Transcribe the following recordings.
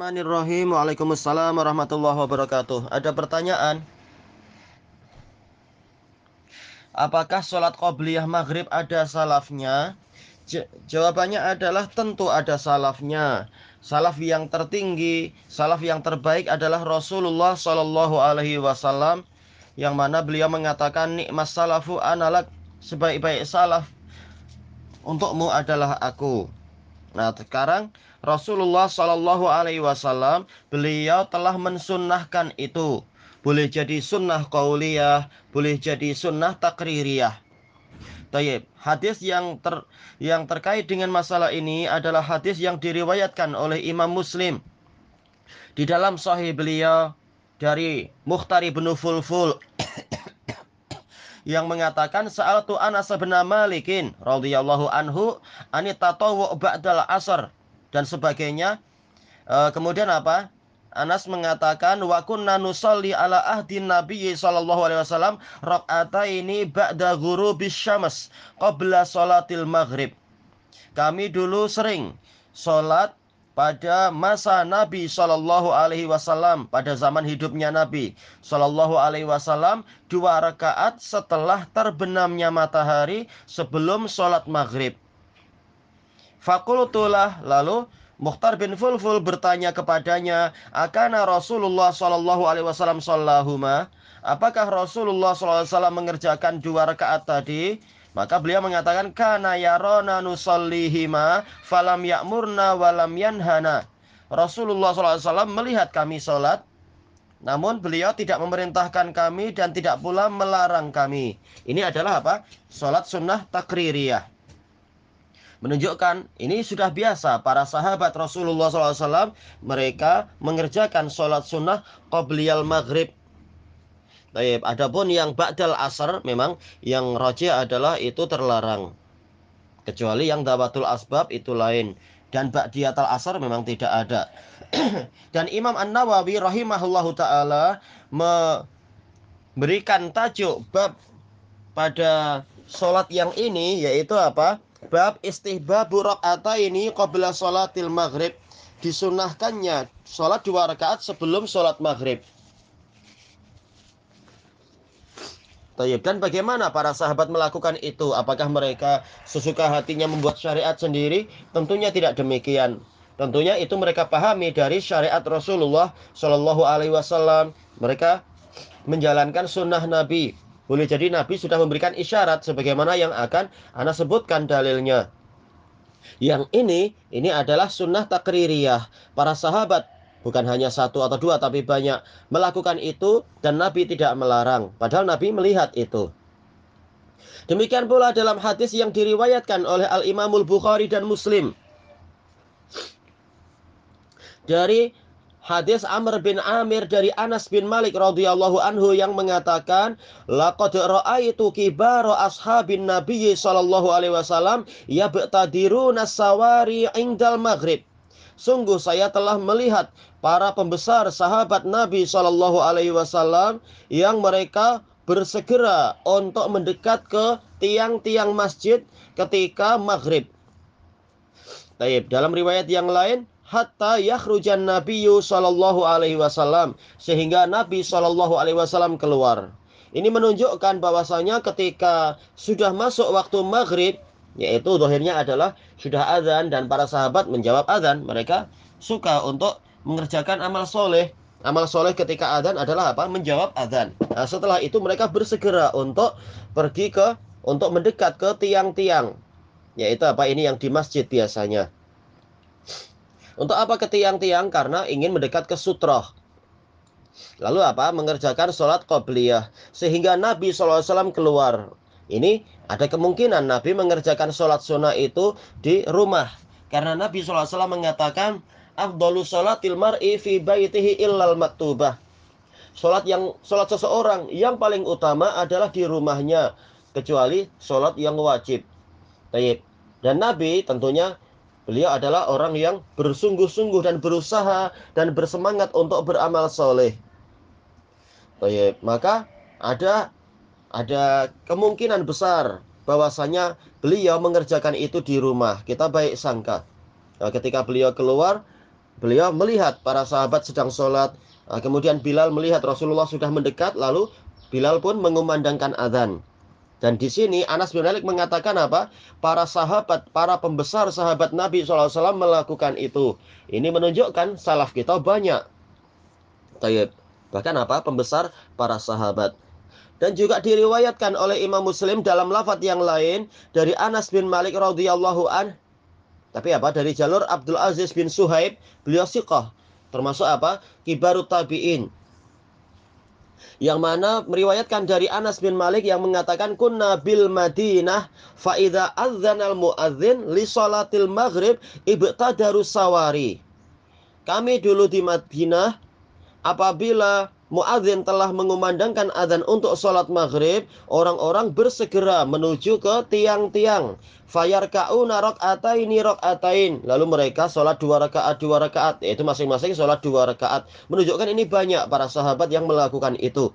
Bismillahirrahmanirrahim. Waalaikumsalam warahmatullahi wabarakatuh. Ada pertanyaan? Apakah sholat qobliyah maghrib ada salafnya? Jawabannya adalah tentu ada salafnya. Salaf yang tertinggi, salaf yang terbaik adalah Rasulullah Shallallahu Alaihi Wasallam, yang mana beliau mengatakan nikmat salafu analak sebaik-baik salaf untukmu adalah aku. Nah sekarang Rasulullah Shallallahu Alaihi Wasallam beliau telah mensunnahkan itu boleh jadi sunnah qauliyah, boleh jadi sunnah takririyah. Tayyib. Hadis yang ter, yang terkait dengan masalah ini adalah hadis yang diriwayatkan oleh Imam Muslim di dalam sahih beliau dari Mukhtar bin Fulful yang mengatakan saat tu Anas bin Malikin radhiyallahu anhu anita ba'dal asr dan sebagainya. E, kemudian apa? Anas mengatakan wa kunna nusalli ala ahdi Nabi sallallahu alaihi wasallam rakaataini ba'da ghurubis syams qabla salatil maghrib. Kami dulu sering salat pada masa Nabi Shallallahu Alaihi Wasallam pada zaman hidupnya Nabi Shallallahu Alaihi Wasallam dua rakaat setelah terbenamnya matahari sebelum sholat maghrib. Fakultulah lalu Mukhtar bin Fulful bertanya kepadanya, "Akana Rasulullah sallallahu alaihi wasallam sallahuma?" Apakah Rasulullah sallallahu alaihi wasallam mengerjakan dua rakaat tadi? Maka beliau mengatakan, "Kana yarona nusallihima falam ya'murna walam yanhana." Rasulullah SAW melihat kami sholat, namun beliau tidak memerintahkan kami dan tidak pula melarang kami. Ini adalah apa? Sholat sunnah takririyah menunjukkan ini sudah biasa para sahabat Rasulullah SAW mereka mengerjakan sholat sunnah qobliyal maghrib Baik, adapun yang ba'dal asar memang yang roji adalah itu terlarang. Kecuali yang dawatul asbab itu lain. Dan ba'diyatal asar memang tidak ada. Dan Imam An-Nawawi rahimahullahu ta'ala memberikan tajuk bab pada sholat yang ini yaitu apa? Bab istihbabu ini qabla sholatil maghrib. Disunahkannya sholat dua rakaat sebelum sholat maghrib. Dan bagaimana para sahabat melakukan itu? Apakah mereka sesuka hatinya membuat syariat sendiri? Tentunya tidak demikian. Tentunya itu mereka pahami dari syariat Rasulullah Shallallahu Alaihi Wasallam. Mereka menjalankan sunnah Nabi boleh jadi Nabi sudah memberikan isyarat sebagaimana yang akan Anda sebutkan dalilnya. Yang ini, ini adalah sunnah takririyah. Para sahabat, bukan hanya satu atau dua, tapi banyak melakukan itu dan Nabi tidak melarang. Padahal Nabi melihat itu. Demikian pula dalam hadis yang diriwayatkan oleh Al-Imamul Bukhari dan Muslim. Dari hadis Amr bin Amir dari Anas bin Malik radhiyallahu anhu yang mengatakan laqad ra'aitu kibara ashabin nabiy sallallahu alaihi wasallam yabtadiruna sawari indal maghrib sungguh saya telah melihat para pembesar sahabat Nabi sallallahu alaihi wasallam yang mereka bersegera untuk mendekat ke tiang-tiang masjid ketika maghrib. Taib. Dalam riwayat yang lain, hatta yakhrujan nabiyyu sallallahu alaihi wasallam sehingga Nabi sallallahu alaihi wasallam keluar. Ini menunjukkan bahwasanya ketika sudah masuk waktu maghrib yaitu dohirnya adalah sudah azan dan para sahabat menjawab azan mereka suka untuk mengerjakan amal soleh amal soleh ketika azan adalah apa menjawab azan nah setelah itu mereka bersegera untuk pergi ke untuk mendekat ke tiang-tiang yaitu apa ini yang di masjid biasanya untuk apa ke tiang-tiang? Karena ingin mendekat ke sutroh. Lalu apa? Mengerjakan sholat qobliyah. Sehingga Nabi SAW keluar. Ini ada kemungkinan Nabi mengerjakan sholat sunnah itu di rumah. Karena Nabi SAW mengatakan, afdalu salatil mar'i fi baitihi illal maktubah. Salat yang salat seseorang yang paling utama adalah di rumahnya kecuali salat yang wajib. Taib. Dan Nabi tentunya beliau adalah orang yang bersungguh-sungguh dan berusaha dan bersemangat untuk beramal soleh. Taib. Maka ada ada kemungkinan besar bahwasanya beliau mengerjakan itu di rumah. Kita baik sangka. Nah, ketika beliau keluar, beliau melihat para sahabat sedang sholat. Nah, kemudian Bilal melihat Rasulullah sudah mendekat, lalu Bilal pun mengumandangkan adzan. Dan di sini Anas bin Malik mengatakan apa? Para sahabat, para pembesar sahabat Nabi SAW melakukan itu. Ini menunjukkan salaf kita banyak. Tayyip. Bahkan apa? Pembesar para sahabat. Dan juga diriwayatkan oleh Imam Muslim dalam lafadz yang lain dari Anas bin Malik radhiyallahu an. Tapi apa? Dari jalur Abdul Aziz bin Suhaib, beliau siqah. Termasuk apa? Kibarut tabi'in. Yang mana meriwayatkan dari Anas bin Malik yang mengatakan kunna bil Madinah fa idza adzanal muadzin li salatil maghrib ibtadaru sawari. Kami dulu di Madinah apabila muadzin telah mengumandangkan adzan untuk sholat maghrib, orang-orang bersegera menuju ke tiang-tiang. Fayarka'una rok'ataini rok'atain. Lalu mereka sholat dua rakaat dua rakaat. Yaitu masing-masing sholat dua rakaat. Menunjukkan ini banyak para sahabat yang melakukan itu.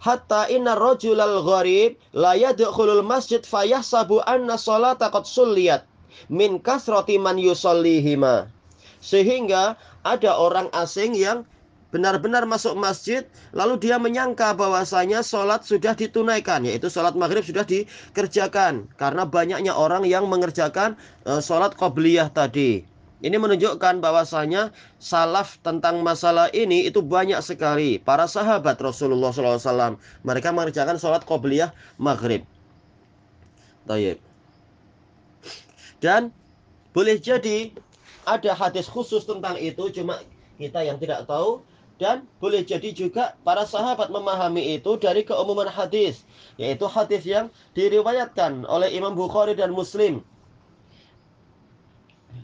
Hatta inna rojulal gharib la yadkhulul masjid fayahsabu anna sholata qad sulliyat min kasrati man yusallihima. Sehingga ada orang asing yang benar-benar masuk masjid lalu dia menyangka bahwasanya sholat sudah ditunaikan yaitu sholat maghrib sudah dikerjakan. Karena banyaknya orang yang mengerjakan uh, sholat qobliyah tadi. Ini menunjukkan bahwasanya salaf tentang masalah ini itu banyak sekali. Para sahabat Rasulullah SAW mereka mengerjakan sholat qobliyah maghrib. Tayyip. dan boleh jadi ada hadis khusus tentang itu cuma kita yang tidak tahu. Dan boleh jadi juga para sahabat memahami itu dari keumuman hadis yaitu hadis yang diriwayatkan oleh Imam Bukhari dan Muslim.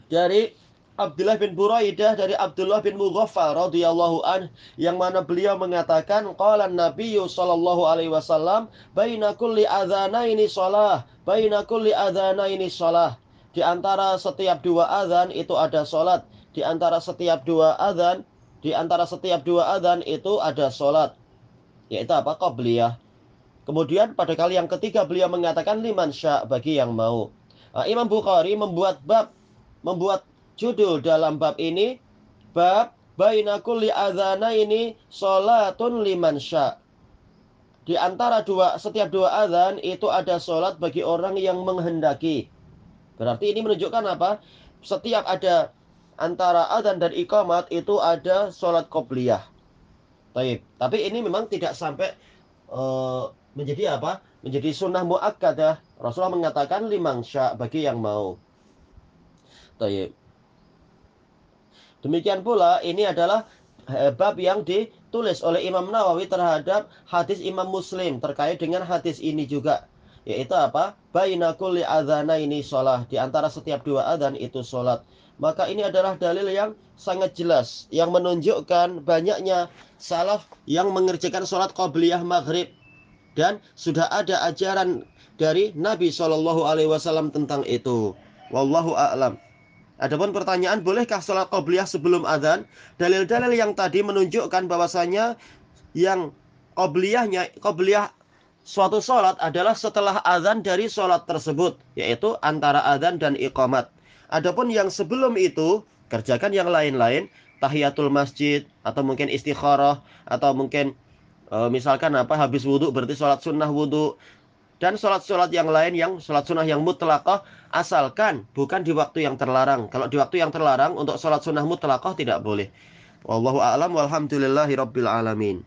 Dari Abdullah bin Buraidah dari Abdullah bin Mughaffal radhiyallahu an yang mana beliau mengatakan qala Nabi sallallahu alaihi wasallam baina kulli adzanaini shalah baina kulli adzanaini shalah di antara setiap dua azan itu ada salat di antara setiap dua azan di antara setiap dua adzan itu ada sholat. Yaitu apa? Qobliyah. Kemudian pada kali yang ketiga beliau mengatakan liman sya bagi yang mau. Nah, Imam Bukhari membuat bab, membuat judul dalam bab ini bab baina kulli ini sholatun liman sya. Di antara dua setiap dua adzan itu ada sholat bagi orang yang menghendaki. Berarti ini menunjukkan apa? Setiap ada antara adzan dan iqamat itu ada sholat qobliyah. Baik, tapi ini memang tidak sampai uh, menjadi apa? Menjadi sunnah muakkadah. Rasulullah mengatakan limang sya bagi yang mau. Baik. Demikian pula ini adalah eh, bab yang ditulis oleh Imam Nawawi terhadap hadis Imam Muslim terkait dengan hadis ini juga yaitu apa? Baina kulli ini sholat di antara setiap dua adzan itu sholat maka ini adalah dalil yang sangat jelas yang menunjukkan banyaknya salaf yang mengerjakan sholat qobliyah maghrib dan sudah ada ajaran dari Nabi Shallallahu Alaihi Wasallam tentang itu. Wallahu a'lam. Adapun pertanyaan, bolehkah sholat qobliyah sebelum adzan? Dalil-dalil yang tadi menunjukkan bahwasanya yang qobliyahnya, qobliyah suatu sholat adalah setelah adzan dari sholat tersebut, yaitu antara adzan dan iqamat. Adapun yang sebelum itu, kerjakan yang lain-lain, tahiyatul masjid atau mungkin istikharah atau mungkin e, misalkan apa habis wudhu berarti sholat sunnah wudhu dan sholat-sholat yang lain yang sholat sunnah yang mutlaqah asalkan bukan di waktu yang terlarang. Kalau di waktu yang terlarang untuk sholat sunnah mutlaqah tidak boleh. Wallahu a'lam walhamdulillahi rabbil alamin.